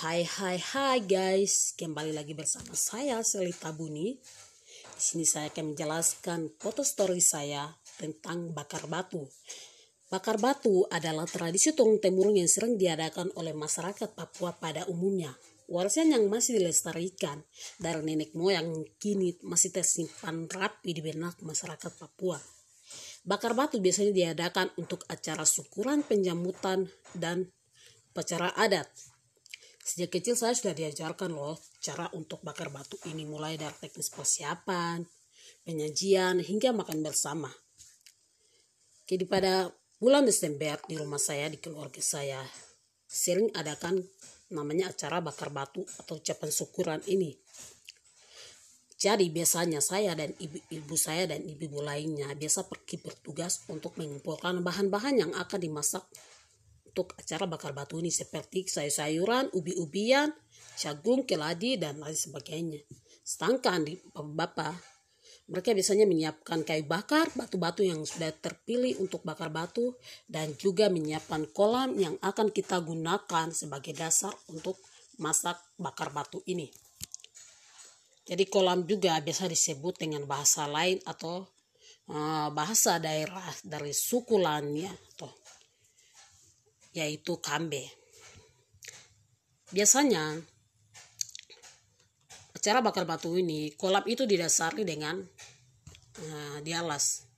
Hai hai hai guys, kembali lagi bersama saya Selita Buni. Di sini saya akan menjelaskan foto story saya tentang bakar batu. Bakar batu adalah tradisi turun temurun yang sering diadakan oleh masyarakat Papua pada umumnya. Warisan yang masih dilestarikan dari nenek moyang kini masih tersimpan rapi di benak masyarakat Papua. Bakar batu biasanya diadakan untuk acara syukuran penjambutan dan upacara adat. Sejak kecil saya sudah diajarkan loh cara untuk bakar batu ini mulai dari teknis persiapan, penyajian, hingga makan bersama. Jadi pada bulan Desember di rumah saya, di keluarga saya, sering adakan namanya acara bakar batu atau ucapan syukuran ini. Jadi biasanya saya dan ibu-ibu saya dan ibu-ibu lainnya biasa pergi bertugas untuk mengumpulkan bahan-bahan yang akan dimasak untuk acara bakar batu ini seperti sayur-sayuran, ubi-ubian, jagung, keladi, dan lain sebagainya. Sedangkan di bapak mereka biasanya menyiapkan kayu bakar, batu-batu yang sudah terpilih untuk bakar batu, dan juga menyiapkan kolam yang akan kita gunakan sebagai dasar untuk masak bakar batu ini. Jadi kolam juga biasa disebut dengan bahasa lain atau uh, bahasa daerah dari suku lainnya atau yaitu kambe. Biasanya acara bakar batu ini kolam itu didasari dengan uh, dialas